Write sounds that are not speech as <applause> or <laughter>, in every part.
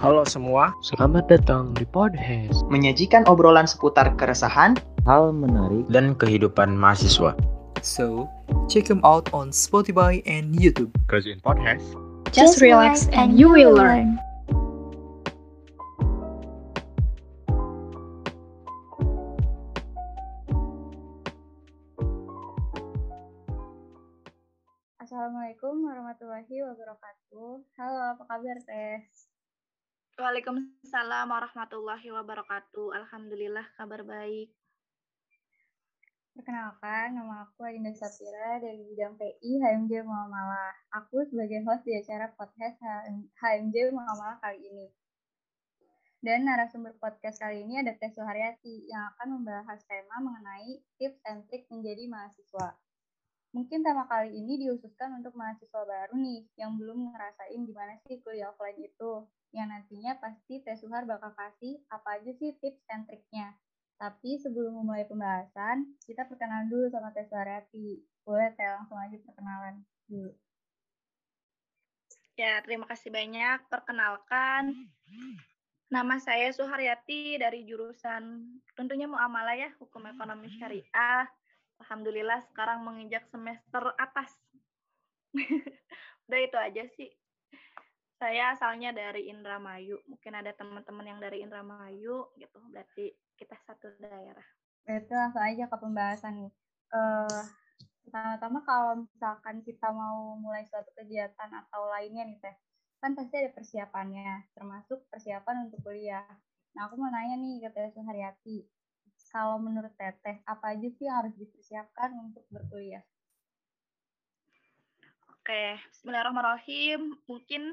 Halo semua, Selamat datang di Podcast menyajikan obrolan seputar keresahan, Hal menarik dan kehidupan mahasiswa. So, check them out on Spotify and YouTube. Cause in podcast, Just relax and you will learn. Assalamualaikum warahmatullahi wabarakatuh. Halo, apa kabar Teh? Waalaikumsalam warahmatullahi wabarakatuh. Alhamdulillah kabar baik. Perkenalkan, nama aku Adinda Sapira dari bidang PI HMJ Muamalah. Aku sebagai host di acara podcast HMJ Muamalah kali ini. Dan narasumber podcast kali ini ada Teh Suharyati yang akan membahas tema mengenai tips and trik menjadi mahasiswa. Mungkin tema kali ini dihususkan untuk mahasiswa baru nih yang belum ngerasain gimana sih kuliah offline itu. Yang nantinya pasti Teh Suhar bakal kasih apa aja sih tips and triknya. Tapi sebelum memulai pembahasan, kita perkenalan dulu sama Teh Suharyati. Boleh Teh langsung aja perkenalan dulu. Ya, terima kasih banyak. Perkenalkan, nama saya Suharyati dari jurusan tentunya muamalah ya, hukum ekonomi syariah. Alhamdulillah sekarang menginjak semester atas. <laughs> Udah itu aja sih. Saya asalnya dari Indramayu. Mungkin ada teman-teman yang dari Indramayu gitu. Berarti kita satu daerah. Berarti langsung aja ke pembahasan nih. Eh, pertama-tama kalau misalkan kita mau mulai suatu kegiatan atau lainnya nih Teh, kan pasti ada persiapannya, termasuk persiapan untuk kuliah. Nah, aku mau nanya nih ke Teh Suharyati, kalau menurut Teteh, apa aja sih yang harus dipersiapkan untuk berkuliah? Oke, Bismillahirrahmanirrahim. Mungkin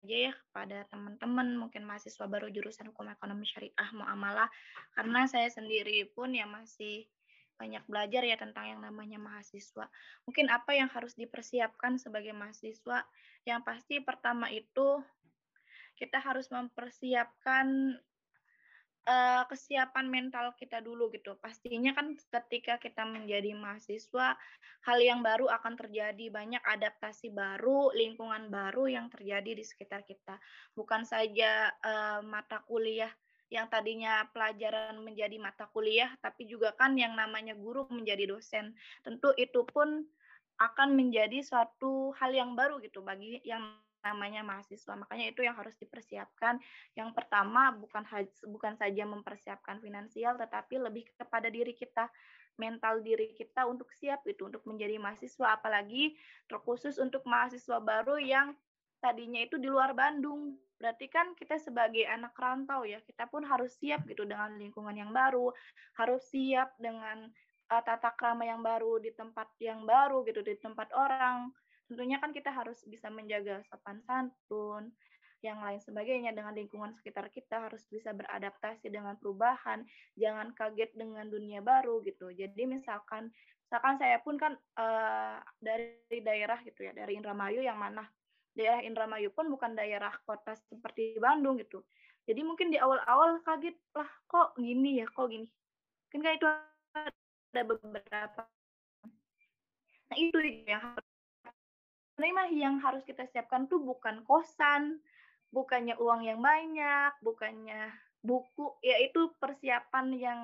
aja ya kepada teman-teman mungkin mahasiswa baru jurusan hukum ekonomi syariah muamalah karena saya sendiri pun ya masih banyak belajar ya tentang yang namanya mahasiswa. Mungkin apa yang harus dipersiapkan sebagai mahasiswa? Yang pasti pertama itu kita harus mempersiapkan uh, kesiapan mental kita dulu gitu. Pastinya kan ketika kita menjadi mahasiswa, hal yang baru akan terjadi, banyak adaptasi baru, lingkungan baru yang terjadi di sekitar kita. Bukan saja uh, mata kuliah yang tadinya pelajaran menjadi mata kuliah, tapi juga kan yang namanya guru menjadi dosen. Tentu itu pun akan menjadi suatu hal yang baru gitu bagi yang namanya mahasiswa. Makanya itu yang harus dipersiapkan. Yang pertama bukan bukan saja mempersiapkan finansial tetapi lebih kepada diri kita, mental diri kita untuk siap itu untuk menjadi mahasiswa apalagi terkhusus untuk mahasiswa baru yang tadinya itu di luar Bandung. Berarti kan kita sebagai anak rantau ya, kita pun harus siap gitu dengan lingkungan yang baru, harus siap dengan uh, tata krama yang baru di tempat yang baru gitu, di tempat orang tentunya kan kita harus bisa menjaga sopan santun, yang lain sebagainya dengan lingkungan sekitar kita harus bisa beradaptasi dengan perubahan, jangan kaget dengan dunia baru gitu. Jadi misalkan misalkan saya pun kan uh, dari daerah gitu ya, dari Indramayu yang mana daerah Indramayu pun bukan daerah kota seperti Bandung gitu. Jadi mungkin di awal-awal kaget lah kok gini ya, kok gini. Mungkin kayak itu ada beberapa Nah itu yang harus sebenarnya yang harus kita siapkan tuh bukan kosan, bukannya uang yang banyak, bukannya buku, yaitu persiapan yang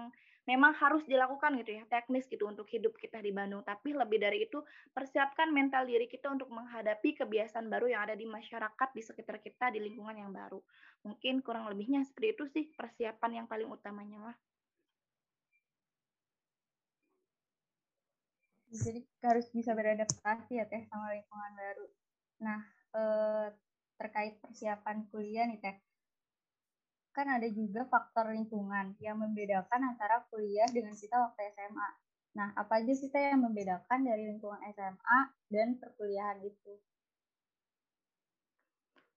memang harus dilakukan gitu ya, teknis gitu untuk hidup kita di Bandung. Tapi lebih dari itu, persiapkan mental diri kita untuk menghadapi kebiasaan baru yang ada di masyarakat, di sekitar kita, di lingkungan yang baru. Mungkin kurang lebihnya seperti itu sih persiapan yang paling utamanya mah. Jadi harus bisa beradaptasi ya teh sama lingkungan baru. Nah eh, terkait persiapan kuliah nih teh, kan ada juga faktor lingkungan yang membedakan antara kuliah dengan kita waktu SMA. Nah apa aja sih teh yang membedakan dari lingkungan SMA dan perkuliahan itu?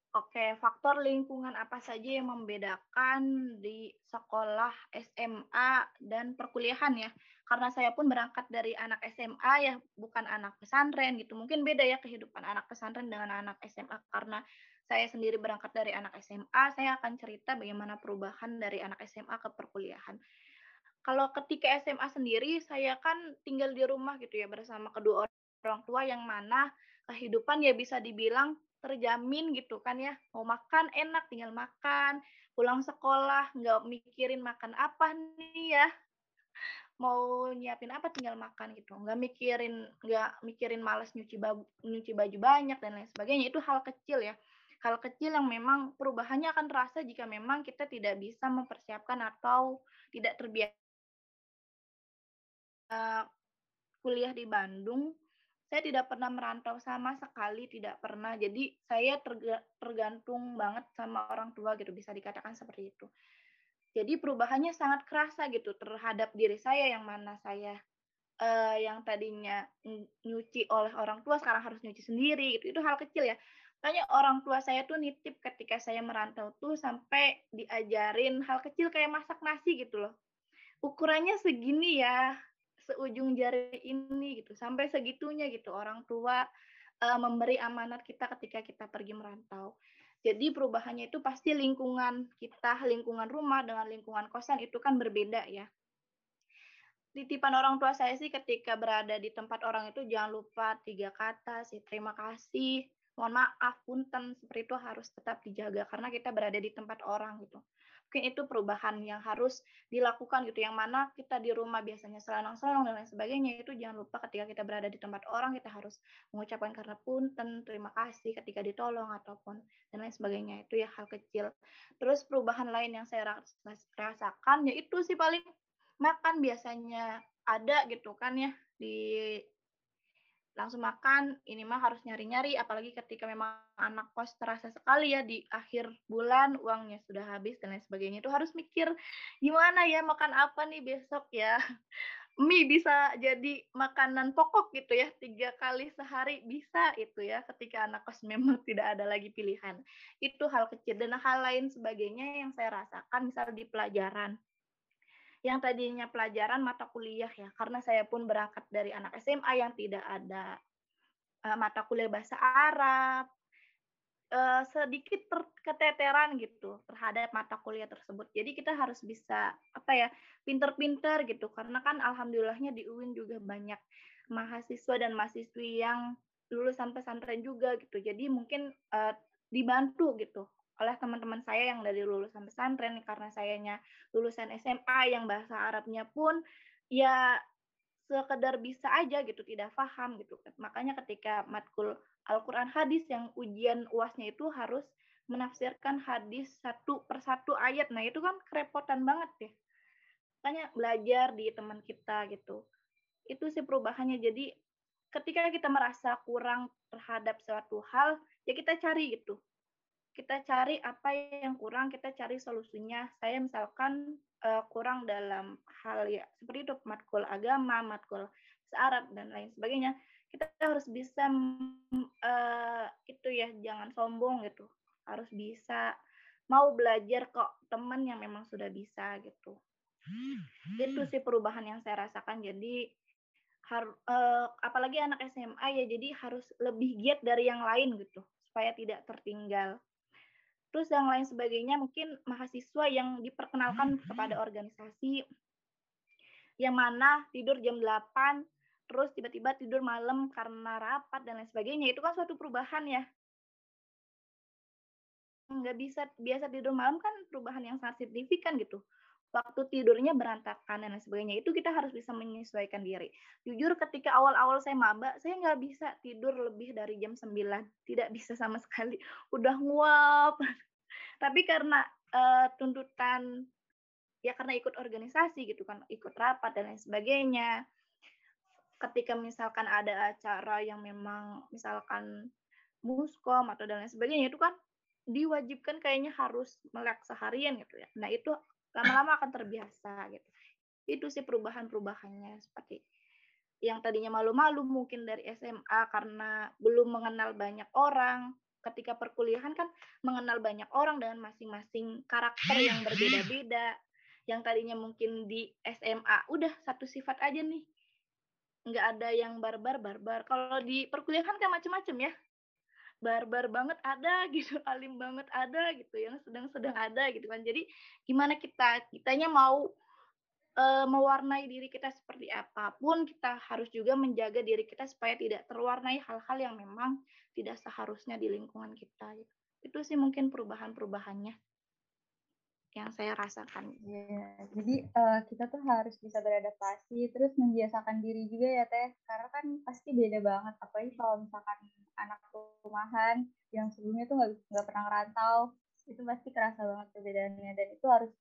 Oke, faktor lingkungan apa saja yang membedakan di sekolah SMA dan perkuliahan ya? Karena saya pun berangkat dari anak SMA ya, bukan anak pesantren gitu. Mungkin beda ya kehidupan anak pesantren dengan anak SMA karena saya sendiri berangkat dari anak SMA, saya akan cerita bagaimana perubahan dari anak SMA ke perkuliahan. Kalau ketika SMA sendiri, saya kan tinggal di rumah gitu ya bersama kedua orang tua yang mana kehidupan ya bisa dibilang terjamin gitu kan ya. Mau makan enak tinggal makan. Pulang sekolah nggak mikirin makan apa nih ya. Mau nyiapin apa tinggal makan gitu. Nggak mikirin nggak mikirin malas nyuci baju nyuci baju banyak dan lain sebagainya. Itu hal kecil ya. Hal kecil yang memang perubahannya akan terasa jika memang kita tidak bisa mempersiapkan atau tidak terbiasa kuliah di Bandung saya tidak pernah merantau sama sekali tidak pernah. Jadi saya tergantung banget sama orang tua gitu bisa dikatakan seperti itu. Jadi perubahannya sangat kerasa gitu terhadap diri saya yang mana saya uh, yang tadinya nyuci oleh orang tua sekarang harus nyuci sendiri gitu. Itu hal kecil ya. Makanya orang tua saya tuh nitip ketika saya merantau tuh sampai diajarin hal kecil kayak masak nasi gitu loh. Ukurannya segini ya, seujung jari ini gitu. Sampai segitunya gitu orang tua uh, memberi amanat kita ketika kita pergi merantau. Jadi perubahannya itu pasti lingkungan kita lingkungan rumah dengan lingkungan kosan itu kan berbeda ya. Titipan orang tua saya sih ketika berada di tempat orang itu jangan lupa tiga kata sih terima kasih mohon maaf punten seperti itu harus tetap dijaga karena kita berada di tempat orang gitu mungkin itu perubahan yang harus dilakukan gitu. Yang mana kita di rumah biasanya selanang-selanang dan lain sebagainya itu jangan lupa ketika kita berada di tempat orang kita harus mengucapkan karena punten terima kasih ketika ditolong ataupun dan lain sebagainya. Itu ya hal kecil. Terus perubahan lain yang saya rasakan yaitu sih paling makan biasanya ada gitu kan ya di langsung makan ini mah harus nyari-nyari apalagi ketika memang anak kos terasa sekali ya di akhir bulan uangnya sudah habis dan lain sebagainya. Itu harus mikir gimana ya makan apa nih besok ya? <laughs> Mie bisa jadi makanan pokok gitu ya tiga kali sehari bisa itu ya ketika anak kos memang <laughs> tidak ada lagi pilihan. Itu hal kecil. Dan hal lain sebagainya yang saya rasakan misal di pelajaran yang tadinya pelajaran mata kuliah ya karena saya pun berangkat dari anak SMA yang tidak ada uh, mata kuliah bahasa Arab uh, sedikit keteteran gitu terhadap mata kuliah tersebut. Jadi kita harus bisa apa ya pinter-pinter gitu karena kan alhamdulillahnya di UIN juga banyak mahasiswa dan mahasiswi yang lulusan pesantren juga gitu. Jadi mungkin uh, dibantu gitu oleh teman-teman saya yang dari lulusan pesantren karena sayanya lulusan SMA yang bahasa Arabnya pun ya sekedar bisa aja gitu tidak paham gitu. Makanya ketika matkul Al-Quran hadis yang ujian uasnya itu harus menafsirkan hadis satu persatu ayat. Nah itu kan kerepotan banget ya makanya belajar di teman kita gitu. Itu sih perubahannya. Jadi ketika kita merasa kurang terhadap suatu hal ya kita cari gitu kita cari apa yang kurang, kita cari solusinya. Saya misalkan uh, kurang dalam hal ya seperti itu matkul agama, matkul Arab dan lain sebagainya. Kita harus bisa uh, itu ya jangan sombong gitu. Harus bisa mau belajar kok teman yang memang sudah bisa gitu. Itu sih perubahan yang saya rasakan. Jadi harus uh, apalagi anak SMA ya jadi harus lebih giat dari yang lain gitu supaya tidak tertinggal Terus yang lain sebagainya mungkin mahasiswa yang diperkenalkan kepada organisasi. Yang mana tidur jam 8 terus tiba-tiba tidur malam karena rapat dan lain sebagainya. Itu kan suatu perubahan ya. Nggak bisa biasa tidur malam kan perubahan yang sangat signifikan gitu waktu tidurnya berantakan dan lain sebagainya itu kita harus bisa menyesuaikan diri. Jujur ketika awal-awal saya maba saya nggak bisa tidur lebih dari jam 9 tidak bisa sama <laughs> sekali. Udah nguap. Tapi karena uh, tuntutan ya karena ikut organisasi gitu kan ikut rapat dan lain sebagainya ketika misalkan ada acara yang memang misalkan muskom atau dan lain sebagainya itu kan diwajibkan kayaknya harus melek seharian gitu ya. Nah itu lama-lama akan terbiasa gitu. Itu sih perubahan-perubahannya seperti yang tadinya malu-malu mungkin dari SMA karena belum mengenal banyak orang. Ketika perkuliahan kan mengenal banyak orang dengan masing-masing karakter yang berbeda-beda. Yang tadinya mungkin di SMA udah satu sifat aja nih. Nggak ada yang barbar barbar kalau di perkuliahan kan macam-macam ya barbar banget ada <laughs> gitu alim banget ada gitu yang sedang-sedang ada gitu kan jadi gimana kita kitanya mau uh, mewarnai diri kita seperti apa pun, kita harus juga menjaga diri kita supaya tidak terwarnai hal-hal yang memang tidak seharusnya di lingkungan kita. Gitu. Itu sih mungkin perubahan-perubahannya yang saya rasakan. Iya, jadi uh, kita tuh harus bisa beradaptasi, terus membiasakan diri juga ya Teh, karena kan pasti beda banget, apalagi kalau misalkan anak rumahan yang sebelumnya tuh nggak nggak pernah ngerantau, itu pasti kerasa banget perbedaannya, dan itu harus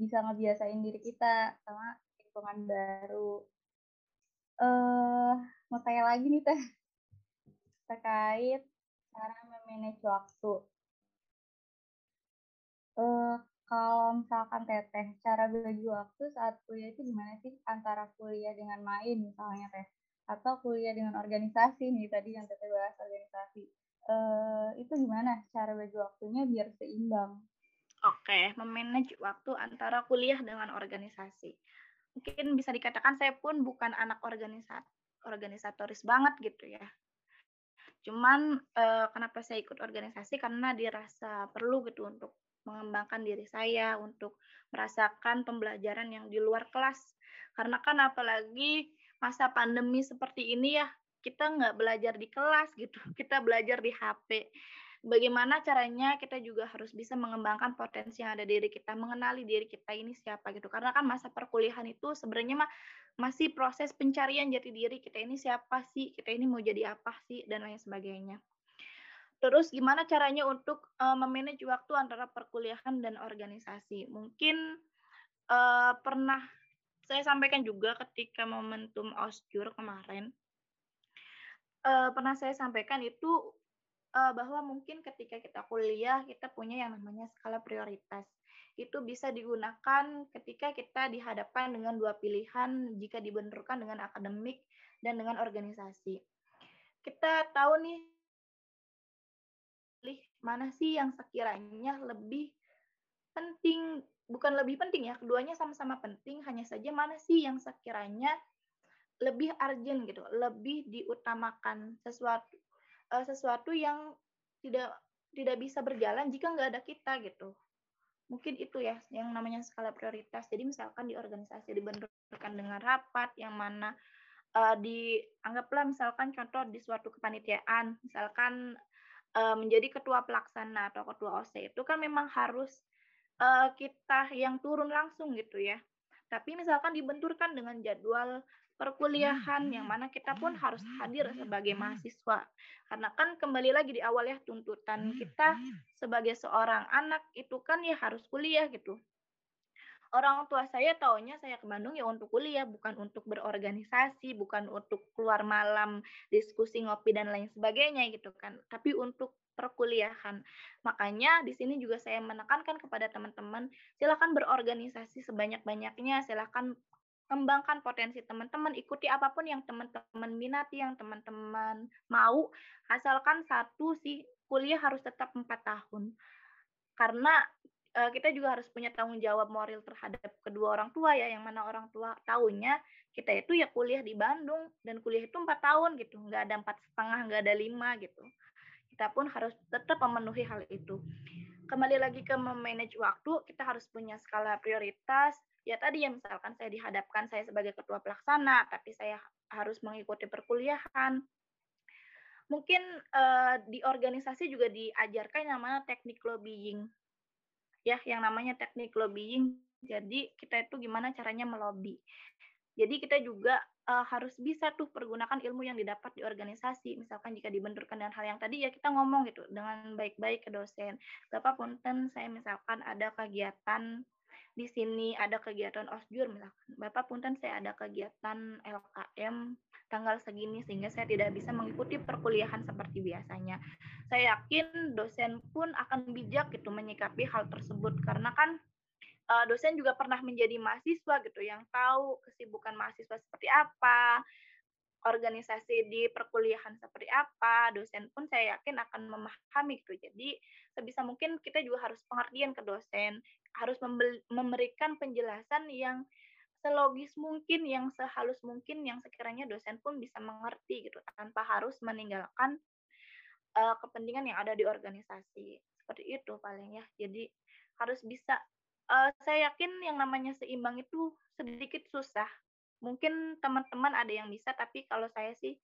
bisa ngebiasain diri kita sama lingkungan baru. Eh, uh, mau tanya lagi nih Teh, terkait cara memanage waktu. Uh, kalau misalkan teteh, cara bagi waktu saat kuliah itu gimana sih antara kuliah dengan main misalnya teh, atau kuliah dengan organisasi nih tadi yang teteh bahas organisasi. Uh, itu gimana cara bagi waktunya biar seimbang? Oke, memanage waktu antara kuliah dengan organisasi. Mungkin bisa dikatakan saya pun bukan anak organisat organisatoris banget gitu ya. Cuman uh, kenapa saya ikut organisasi karena dirasa perlu gitu untuk mengembangkan diri saya untuk merasakan pembelajaran yang di luar kelas. Karena kan apalagi masa pandemi seperti ini ya, kita nggak belajar di kelas gitu, <laughs> kita belajar di HP. Bagaimana caranya kita juga harus bisa mengembangkan potensi yang ada di diri kita, mengenali diri kita ini siapa gitu. Karena kan masa perkuliahan itu sebenarnya mah masih proses pencarian jati diri kita ini siapa sih, kita ini mau jadi apa sih, dan lain sebagainya. Terus gimana caranya untuk uh, memanage waktu antara perkuliahan dan organisasi? Mungkin uh, pernah saya sampaikan juga ketika momentum osjur kemarin. Uh, pernah saya sampaikan itu uh, bahwa mungkin ketika kita kuliah kita punya yang namanya skala prioritas. Itu bisa digunakan ketika kita dihadapkan dengan dua pilihan jika dibenturkan dengan akademik dan dengan organisasi. Kita tahu nih pilih mana sih yang sekiranya lebih penting, bukan lebih penting ya, keduanya sama-sama penting, hanya saja mana sih yang sekiranya lebih urgent gitu, lebih diutamakan sesuatu uh, sesuatu yang tidak tidak bisa berjalan jika nggak ada kita gitu. Mungkin itu ya yang namanya skala prioritas. Jadi misalkan di organisasi dibenturkan dengan rapat yang mana uh, dianggaplah misalkan contoh di suatu kepanitiaan, misalkan uh, menjadi ketua pelaksana atau ketua OC itu kan memang harus uh, kita yang turun langsung gitu ya. Tapi misalkan dibenturkan dengan jadwal perkuliahan yang mana kita pun harus hadir sebagai mahasiswa. Karena kan kembali lagi di awal ya tuntutan kita sebagai seorang anak itu kan ya harus kuliah gitu orang tua saya taunya saya ke Bandung ya untuk kuliah, bukan untuk berorganisasi, bukan untuk keluar malam, diskusi ngopi dan lain sebagainya gitu kan. Tapi untuk perkuliahan. Makanya di sini juga saya menekankan kepada teman-teman, silakan berorganisasi sebanyak-banyaknya, silakan kembangkan potensi teman-teman, ikuti apa pun yang teman-teman minati, yang teman-teman mau, asalkan satu sih kuliah harus tetap empat tahun. Karena uh, kita juga harus punya tanggung jawab moral terhadap kedua orang tua ya yang mana orang tua tahunya kita itu ya kuliah di Bandung dan kuliah itu empat tahun gitu nggak ada empat setengah nggak ada lima gitu. Kita pun harus tetap memenuhi hal itu. Kembali lagi ke memanage waktu kita harus punya skala prioritas. Ya tadi ya misalkan saya dihadapkan saya sebagai ketua pelaksana tapi saya harus mengikuti perkuliahan. Mungkin uh, di organisasi juga diajarkan yang namanya teknik lobbying ya yang namanya teknik lobbying. Jadi kita itu gimana caranya melobi. Jadi kita juga uh, harus bisa tuh pergunakan ilmu yang didapat di organisasi. Misalkan jika dibenturkan dengan hal yang tadi ya kita ngomong gitu dengan baik-baik ke dosen. Bapak punten saya misalkan ada kegiatan di sini ada kegiatan osjur misalkan. Bapak punten saya ada kegiatan LKM tanggal segini sehingga saya tidak bisa mengikuti perkuliahan seperti biasanya. Saya yakin dosen pun akan bijak gitu menyikapi hal tersebut karena kan uh, dosen juga pernah menjadi mahasiswa gitu yang tahu kesibukan mahasiswa seperti apa, organisasi di perkuliahan seperti apa, dosen pun saya yakin akan memahami gitu. Jadi sebisa mungkin kita juga harus pengertian ke dosen, harus memberikan penjelasan yang selogis mungkin, yang sehalus mungkin, yang sekiranya dosen pun bisa mengerti gitu, tanpa harus meninggalkan uh, kepentingan yang ada di organisasi. Seperti itu paling ya. Jadi harus bisa uh, saya yakin yang namanya seimbang itu sedikit susah. Mungkin teman-teman ada yang bisa, tapi kalau saya sih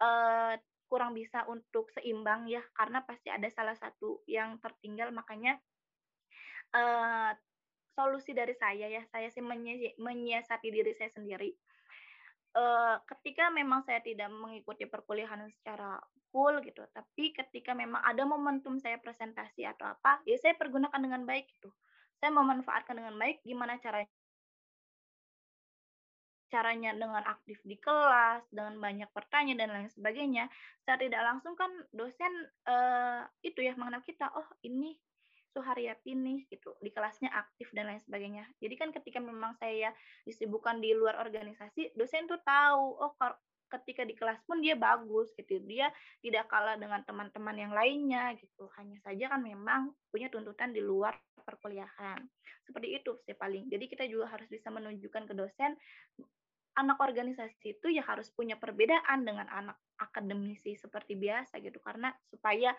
uh, kurang bisa untuk seimbang ya, karena pasti ada salah satu yang tertinggal. Makanya uh, solusi dari saya ya, saya sih menyiasati diri saya sendiri. Uh, ketika memang saya tidak mengikuti perkuliahan secara full gitu, tapi ketika memang ada momentum saya presentasi atau apa, ya saya pergunakan dengan baik gitu saya memanfaatkan dengan baik gimana caranya caranya dengan aktif di kelas, dengan banyak pertanyaan dan lain sebagainya, saya tidak langsung kan dosen uh, itu ya mengenal kita, oh ini Suharyati nih gitu di kelasnya aktif dan lain sebagainya. Jadi kan ketika memang saya disibukkan di luar organisasi, dosen tuh tahu oh ketika di kelas pun dia bagus gitu. Dia tidak kalah dengan teman-teman yang lainnya gitu. Hanya saja kan memang punya tuntutan di luar perkuliahan. Seperti itu sih paling. Jadi kita juga harus bisa menunjukkan ke dosen anak organisasi itu ya harus punya perbedaan dengan anak akademisi seperti biasa gitu karena supaya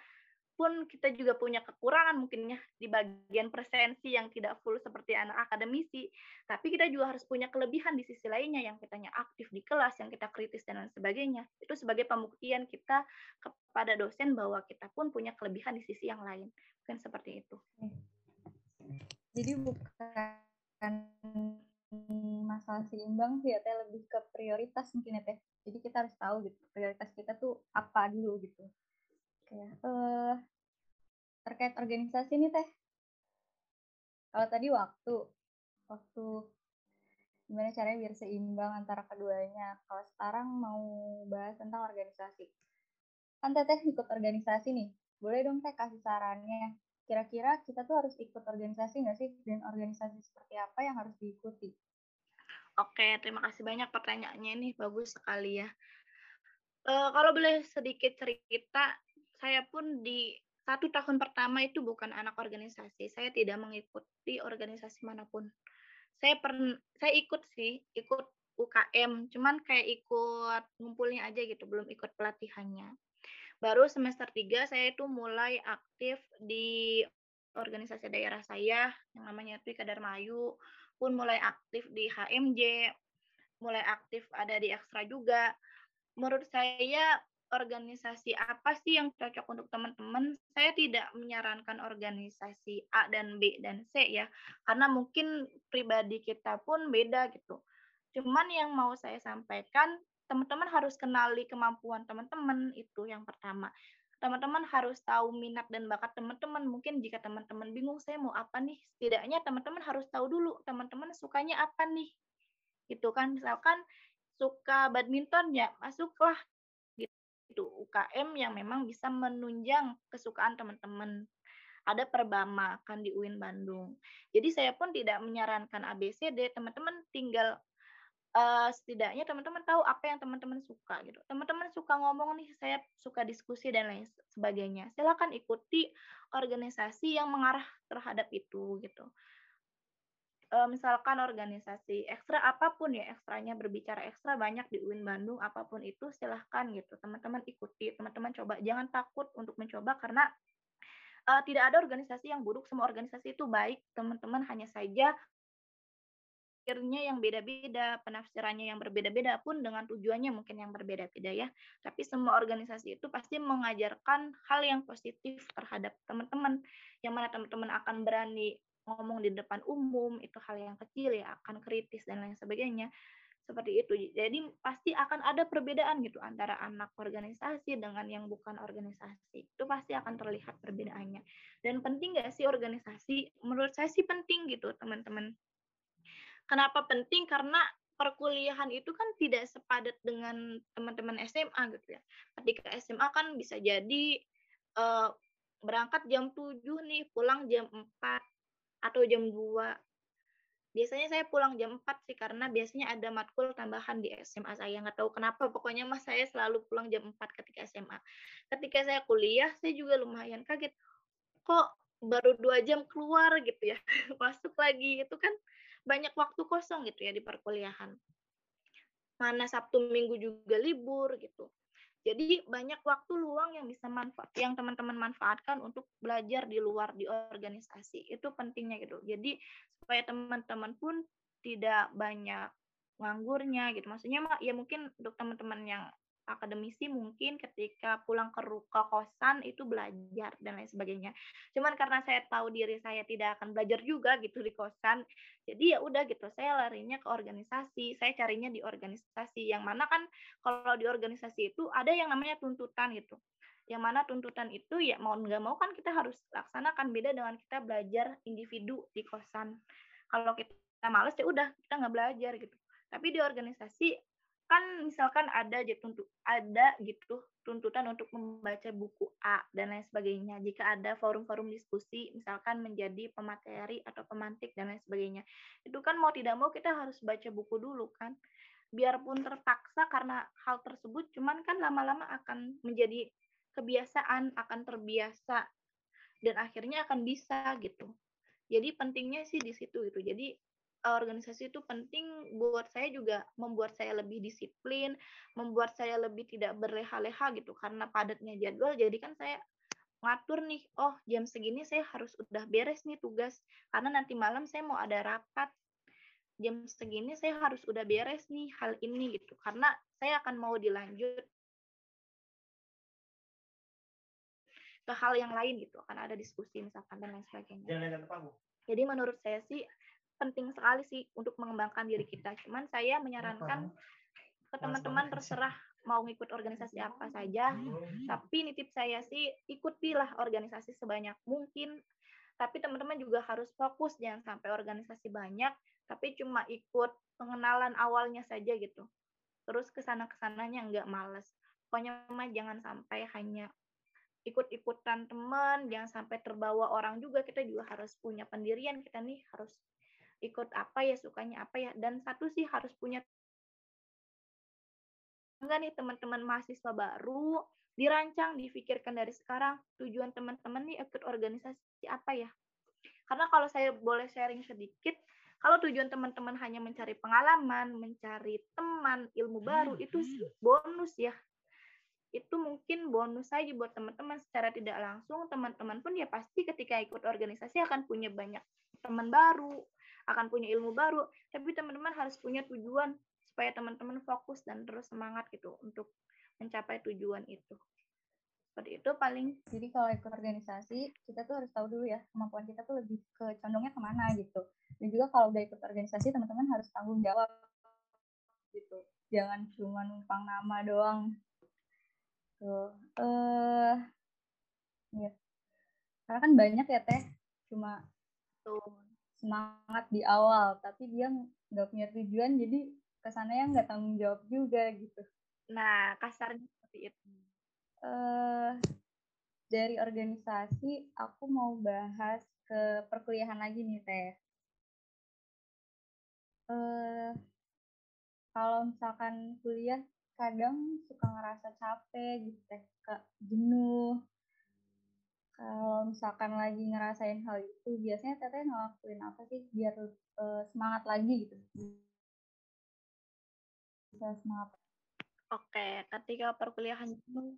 pun kita juga punya kekurangan mungkin ya di bagian presensi yang tidak full seperti anak akademisi, tapi kita juga harus punya kelebihan di sisi lainnya yang kitanya aktif di kelas, yang kita kritis dan lain sebagainya. Itu sebagai pembuktian kita kepada dosen bahwa kita pun punya kelebihan di sisi yang lain. Mungkin seperti itu. Jadi bukan masalah seimbang sih ya, teh lebih ke prioritas mungkin ya teh. Jadi kita harus tahu gitu prioritas kita tuh apa dulu gitu ya. Uh, terkait organisasi nih teh. Kalau tadi waktu, waktu gimana caranya biar seimbang antara keduanya. Kalau sekarang mau bahas tentang organisasi. Kan teteh ikut organisasi nih. Boleh dong teh kasih sarannya. Kira-kira kita tuh harus ikut organisasi nggak sih? Dan organisasi seperti apa yang harus diikuti? Oke, terima kasih banyak pertanyaannya nih. Bagus sekali ya. Uh, kalau boleh sedikit cerita, saya pun di satu tahun pertama itu bukan anak organisasi. Saya tidak mengikuti organisasi mana pun. Saya pernah saya ikut sih, ikut UKM, cuman kayak ikut ngumpulnya aja gitu, belum ikut pelatihannya. Baru semester 3 saya itu mulai aktif di organisasi daerah saya yang namanya Twika Darmayu, pun mulai aktif di HMJ, mulai aktif ada di ekstra juga. Menurut saya organisasi apa sih yang cocok untuk teman-teman? Saya tidak menyarankan organisasi A dan B dan C ya, karena mungkin pribadi kita pun beda gitu. Cuman yang mau saya sampaikan, teman-teman harus kenali kemampuan teman-teman itu yang pertama. Teman-teman harus tahu minat dan bakat teman-teman. Mungkin jika teman-teman bingung saya mau apa nih, setidaknya teman-teman harus tahu dulu teman-teman sukanya apa nih. Gitu kan, misalkan suka badminton ya masuklah itu UKM yang memang bisa menunjang kesukaan teman-teman. Ada perbama kan di UIN Bandung. Jadi saya pun tidak menyarankan ABCD, teman-teman tinggal uh, setidaknya teman-teman tahu apa yang teman-teman suka gitu. Teman-teman suka ngomong nih, saya suka diskusi dan lain sebagainya. Silakan ikuti organisasi yang mengarah terhadap itu gitu. Uh, misalkan organisasi ekstra apa pun ya ekstranya berbicara ekstra banyak di UIN Bandung apa pun itu silahkan gitu. Teman-teman ikuti teman-teman coba. Jangan takut untuk mencoba karena uh, tidak ada organisasi yang buruk. Semua organisasi itu baik. Teman-teman hanya saja akhirnya yang beda-beda, penafsirannya yang berbeda-beda pun dengan tujuannya mungkin yang berbeda-beda ya. Tapi semua organisasi itu pasti mengajarkan hal yang positif terhadap teman-teman, yang mana teman-teman akan berani ngomong di depan umum itu hal yang kecil ya akan kritis dan lain sebagainya. Seperti itu. Jadi pasti akan ada perbedaan gitu antara anak organisasi dengan yang bukan organisasi. Itu pasti akan terlihat perbedaannya. Dan penting nggak sih organisasi? Menurut saya sih penting gitu teman-teman kenapa penting karena perkuliahan itu kan tidak sepadat dengan teman-teman SMA gitu ya ketika SMA kan bisa jadi uh, berangkat jam 7 nih pulang jam 4 atau jam 2. Biasanya saya pulang jam 4 sih karena biasanya ada matkul tambahan di SMA saya. Nggak tahu kenapa, pokoknya mas saya selalu pulang jam 4 ketika SMA. Ketika saya kuliah, saya juga lumayan kaget. Kok baru dua jam keluar gitu ya, <laughs> masuk lagi. Itu kan banyak waktu kosong gitu ya di perkuliahan. Mana Sabtu Minggu juga libur gitu. Jadi banyak waktu luang yang bisa manfaat yang teman-teman manfaatkan untuk belajar di luar di organisasi. Itu pentingnya gitu. Jadi supaya teman-teman pun tidak banyak nganggurnya gitu. Maksudnya ya mungkin untuk teman-teman yang akademisi mungkin ketika pulang ke ke kosan itu belajar dan lain sebagainya. Cuman karena saya tahu diri saya tidak akan belajar juga gitu di kosan, jadi ya udah gitu saya larinya ke organisasi, saya carinya di organisasi. Yang mana kan kalau di organisasi itu ada yang namanya tuntutan gitu. Yang mana tuntutan itu ya mau nggak mau kan kita harus laksanakan beda dengan kita belajar individu di kosan. Kalau kita males ya udah kita nggak belajar gitu. Tapi di organisasi kan misalkan ada tuntut ada gitu tuntutan untuk membaca buku A dan lain sebagainya. Jika ada forum-forum diskusi, misalkan menjadi pemateri atau pemantik dan lain sebagainya, itu kan mau tidak mau kita harus baca buku dulu kan. Biarpun terpaksa karena hal tersebut, cuman kan lama-lama akan menjadi kebiasaan, akan terbiasa dan akhirnya akan bisa gitu. Jadi pentingnya sih di situ itu. Jadi organisasi itu penting buat saya juga membuat saya lebih disiplin, membuat saya lebih tidak berleha-leha gitu karena padatnya jadwal. Jadi kan saya ngatur nih, oh jam segini saya harus udah beres nih tugas karena nanti malam saya mau ada rapat. Jam segini saya harus udah beres nih hal ini gitu karena saya akan mau dilanjut ke hal yang lain gitu akan ada diskusi misalkan dan lain sebagainya. Jadi menurut saya sih penting sekali sih untuk mengembangkan diri kita. Cuman saya menyarankan ke teman-teman terserah mau ngikut organisasi apa saja. Tapi nitip saya sih ikutilah organisasi sebanyak mungkin. Tapi teman-teman juga harus fokus jangan sampai organisasi banyak, tapi cuma ikut pengenalan awalnya saja gitu. Terus ke sana ke sananya nggak males. Pokoknya mah jangan sampai hanya ikut-ikutan teman, jangan sampai terbawa orang juga. Kita juga harus punya pendirian kita nih harus ikut apa ya sukanya apa ya dan satu sih harus punya enggak nih teman-teman mahasiswa baru dirancang difikirkan dari sekarang tujuan teman-teman nih ikut organisasi apa ya. Karena kalau saya boleh sharing sedikit kalau tujuan teman-teman hanya mencari pengalaman mencari teman ilmu baru itu bonus ya. Itu mungkin bonus saja buat teman-teman secara tidak langsung teman-teman pun ya pasti ketika ikut organisasi akan punya banyak teman baru akan punya ilmu baru, tapi teman-teman harus punya tujuan supaya teman-teman fokus dan terus semangat gitu untuk mencapai tujuan itu. Seperti itu paling. Jadi kalau ikut organisasi, kita tuh harus tahu dulu ya kemampuan kita tuh lebih ke condongnya ke mana gitu. Dan juga kalau udah ikut organisasi, teman-teman harus tanggung jawab gitu. Jangan cuma numpang nama doang. Tuh. Eh, uh, ya. Karena kan banyak ya teh, cuma tuh semangat di awal tapi dia nggak punya tujuan jadi kesannya nggak tanggung jawab juga gitu. Nah kasarnya seperti itu. Uh, dari organisasi aku mau bahas ke perkuliahan lagi nih teh. Uh, kalau misalkan kuliah kadang suka ngerasa capek gitu teh. Ke jenuh kalau misalkan lagi ngerasain hal itu, biasanya teteh ngelakuin apa sih biar uh, semangat lagi gitu? Bisa semangat. Oke, ketika perkuliahan itu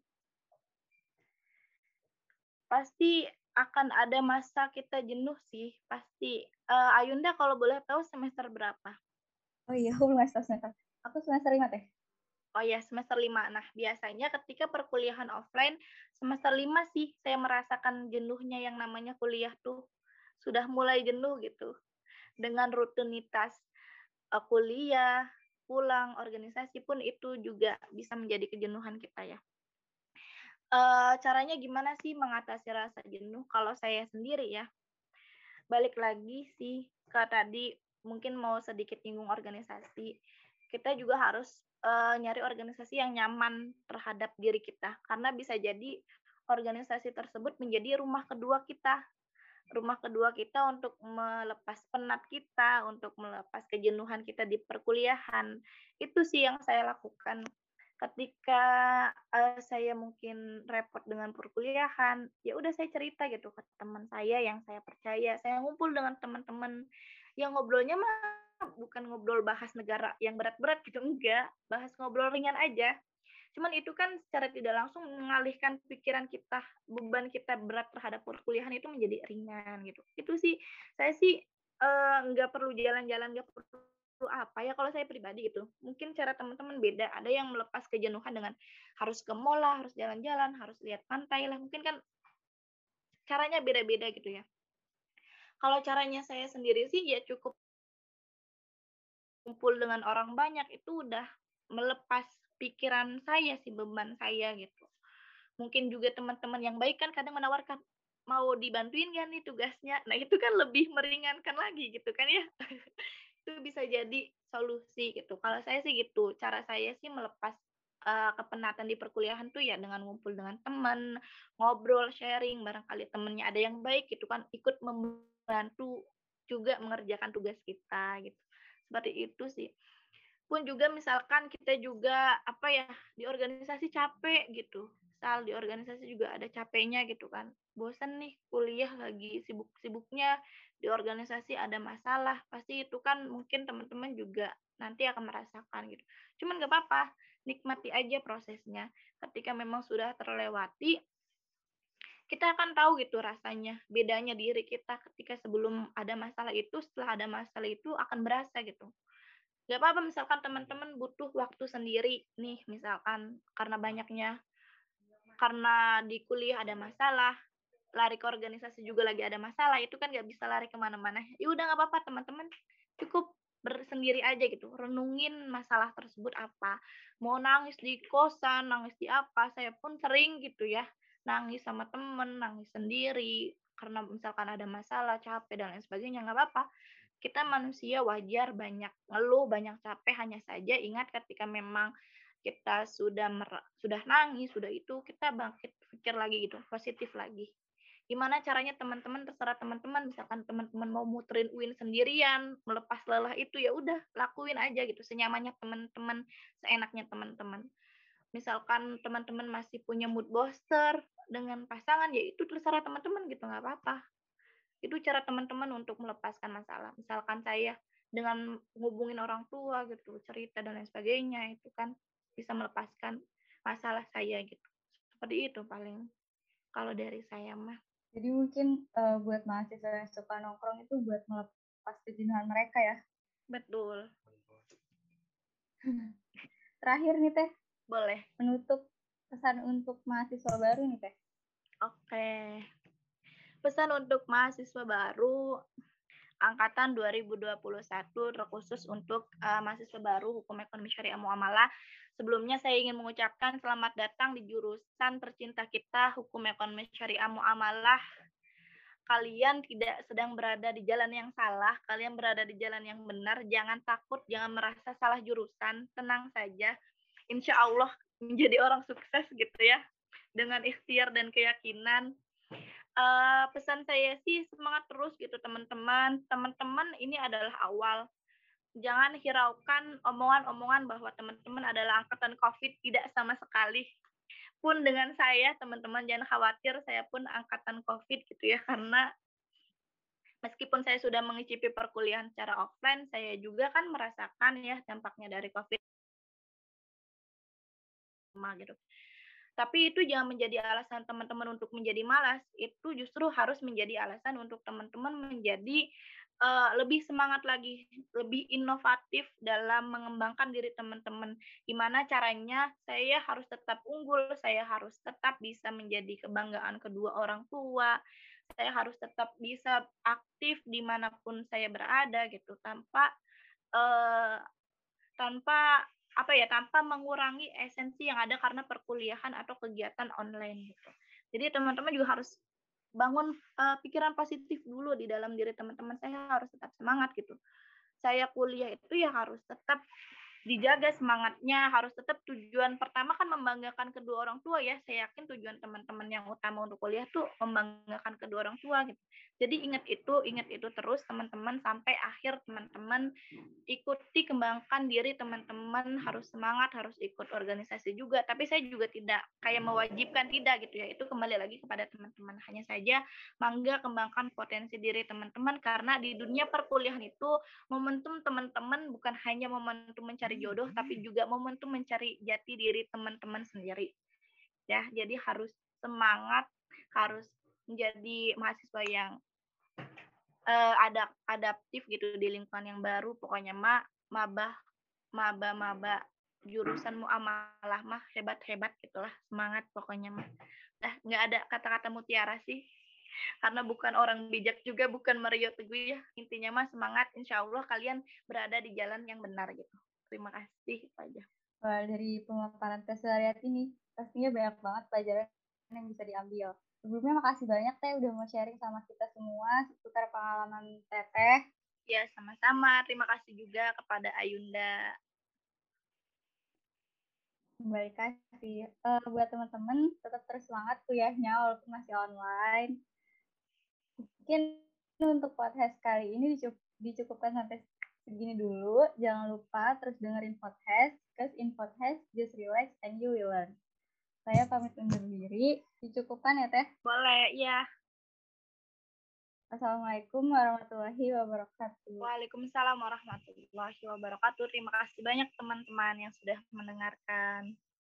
pasti akan ada masa kita jenuh sih, pasti. Uh, Ayunda kalau boleh tahu semester berapa? Oh iya, aku semester semester. Aku semester lima teh. Oh ya, semester lima. Nah, biasanya ketika perkuliahan offline, semester lima sih saya merasakan jenuhnya yang namanya kuliah tuh. Sudah mulai jenuh gitu. Dengan rutinitas uh, kuliah, pulang, organisasi pun itu juga bisa menjadi kejenuhan kita ya. Uh, caranya gimana sih mengatasi rasa jenuh? Kalau saya sendiri ya, balik lagi sih ke tadi mungkin mau sedikit nyinggung organisasi. Kita juga harus uh, nyari organisasi yang nyaman terhadap diri kita. Karena bisa jadi organisasi tersebut menjadi rumah kedua kita. Rumah kedua kita untuk melepas penat kita untuk melepas kejenuhan kita di perkuliahan. Itu sih yang saya lakukan. Ketika uh, saya mungkin repot dengan perkuliahan ya udah saya cerita gitu ke teman saya yang saya percaya. Saya ngumpul dengan teman-teman yang ngobrolnya mah bukan ngobrol bahas negara yang berat-berat gitu enggak bahas ngobrol ringan aja Cuman itu kan secara tidak langsung mengalihkan pikiran kita, beban kita berat terhadap perkuliahan itu menjadi ringan gitu. Itu sih saya sih eh, nggak perlu jalan-jalan, nggak perlu apa ya kalau saya pribadi gitu. Mungkin cara teman-teman beda. Ada yang melepas kejenuhan dengan harus ke mall lah, harus jalan-jalan, harus lihat pantai lah. Mungkin kan caranya beda-beda gitu ya. Kalau caranya saya sendiri sih ya cukup kumpul dengan orang banyak itu udah melepas pikiran saya sih beban saya gitu. Mungkin juga teman-teman yang baik kan kadang menawarkan mau dibantuin kan nih tugasnya. Nah, itu kan lebih meringankan lagi gitu kan ya. <laughs> itu bisa jadi solusi gitu. Kalau saya sih gitu, cara saya sih melepas uh, kepenatan di perkuliahan tuh ya dengan ngumpul dengan teman, ngobrol, sharing, barangkali temennya ada yang baik gitu kan, ikut membantu juga mengerjakan tugas kita gitu seperti itu sih. Pun juga misalkan kita juga apa ya di organisasi capek gitu. Misal di organisasi juga ada capeknya gitu kan. Bosan nih kuliah lagi sibuk-sibuknya. Di organisasi ada masalah pasti itu kan mungkin teman-teman juga nanti akan merasakan gitu. Cuman gak apa-apa nikmati aja prosesnya. Ketika memang sudah terlewati kita akan tahu gitu rasanya bedanya diri kita ketika sebelum ada masalah itu setelah ada masalah itu akan berasa gitu. Gak apa-apa misalkan teman-teman butuh waktu sendiri nih misalkan karena banyaknya karena di kuliah ada masalah lari ke organisasi juga lagi ada masalah itu kan gak bisa lari ke mana-mana. Ya udah nggak apa-apa teman-teman cukup bersendiri aja gitu renungin masalah tersebut apa. Mau nangis di kosan nangis di apa saya pun sering gitu ya nangis sama temen nangis sendiri karena misalkan ada masalah capek dan lain sebagainya nggak apa-apa kita manusia wajar banyak ngeluh, banyak capek, hanya saja ingat ketika memang kita sudah mer sudah nangis, sudah itu kita bangkit pikir lagi gitu, positif lagi. Gimana caranya teman-teman terserah teman-teman, misalkan teman-teman mau muterin UIN sendirian, melepas lelah itu ya udah lakuin aja gitu senyamannya teman-teman, seenaknya teman-teman. Misalkan teman-teman masih punya mood booster dengan pasangan ya itu terserah teman-teman gitu nggak apa-apa. Itu cara teman-teman untuk melepaskan masalah. Misalkan saya dengan hubungin orang tua gitu cerita dan lain sebagainya itu kan bisa melepaskan masalah saya gitu. Seperti itu paling kalau dari saya mah. Jadi mungkin uh, buat mahasiswa yang suka nongkrong itu buat melepas kejenuhan mereka ya. Betul. <laughs> Terakhir nih teh boleh menutup pesan untuk mahasiswa baru nih teh oke Pesan untuk mahasiswa baru angkatan 2021 terkhusus untuk uh, mahasiswa baru Hukum Ekonomi Syariah Muamalah. Sebelumnya saya ingin mengucapkan selamat datang di jurusan tercinta kita Hukum Ekonomi Syariah Muamalah. Kalian tidak sedang berada di jalan yang salah, kalian berada di jalan yang benar. Jangan takut, jangan merasa salah jurusan, tenang saja. Insya Allah menjadi orang sukses gitu ya. Dengan ikhtiar dan keyakinan uh, pesan saya sih semangat terus gitu teman-teman. Teman-teman ini adalah awal. Jangan hiraukan omongan-omongan bahwa teman-teman adalah angkatan COVID tidak sama sekali. Pun dengan saya, teman-teman jangan khawatir, saya pun angkatan COVID gitu ya karena meskipun saya sudah mengicipi perkuliahan secara offline, saya juga kan merasakan ya dampaknya dari COVID gitu. Tapi itu jangan menjadi alasan teman-teman untuk menjadi malas. Itu justru harus menjadi alasan untuk teman-teman menjadi uh, lebih semangat lagi, lebih inovatif dalam mengembangkan diri teman-teman. Gimana caranya saya harus tetap unggul, saya harus tetap bisa menjadi kebanggaan kedua orang tua, saya harus tetap bisa aktif di mana pun saya berada gitu, tanpa uh, tanpa apa ya tanpa mengurangi esensi yang ada karena perkuliahan atau kegiatan online gitu. Jadi teman-teman juga harus bangun uh, pikiran positif dulu di dalam diri teman-teman. Saya harus tetap semangat gitu. Saya kuliah itu ya harus tetap dijaga semangatnya harus tetap tujuan pertama kan membanggakan kedua orang tua ya. Saya yakin tujuan teman-teman yang utama untuk kuliah tuh membanggakan kedua orang tua gitu. Jadi ingat itu ingat itu terus teman-teman sampai akhir teman-teman ikuti kembangkan diri teman-teman. Harus semangat harus ikut organisasi juga. Tapi saya juga tidak kayak mewajibkan tidak gitu ya. Itu kembali lagi kepada teman-teman. Hanya saja mangga kembangkan potensi diri teman-teman. Karena di dunia perkuliahan itu momentum teman-teman bukan hanya momentum mencari mencari jodoh tapi juga momentum mencari jati diri teman-teman sendiri. Ya jadi harus semangat harus menjadi mahasiswa yang uh, ada adaptif gitu di lingkungan yang baru. Pokoknya mah mabah maba maba jurusan muamalah mah hebat hebat gitulah semangat pokoknya mah. Nah nggak ada kata-kata mutiara sih karena bukan orang bijak juga bukan Mario Teguh ya. Intinya mah semangat insya Allah kalian berada di jalan yang benar gitu terima kasih Pak Wah, dari pemaparan tes ini pastinya banyak banget pelajaran yang bisa diambil. Sebelumnya makasih banyak teh udah mau sharing sama kita semua seputar pengalaman teteh. Ya sama-sama. Terima kasih juga kepada Ayunda. Kembali kasih. Uh, buat teman-teman, tetap terus semangat kuliahnya walaupun masih online. Mungkin untuk podcast kali ini dicukupkan sampai segini dulu. Jangan lupa terus dengerin podcast, because in podcast just relax and you will learn. Saya pamit undur diri. Dicukupkan ya, Teh? Boleh, ya. Assalamualaikum warahmatullahi wabarakatuh. Waalaikumsalam warahmatullahi wabarakatuh. Terima kasih banyak teman-teman yang sudah mendengarkan.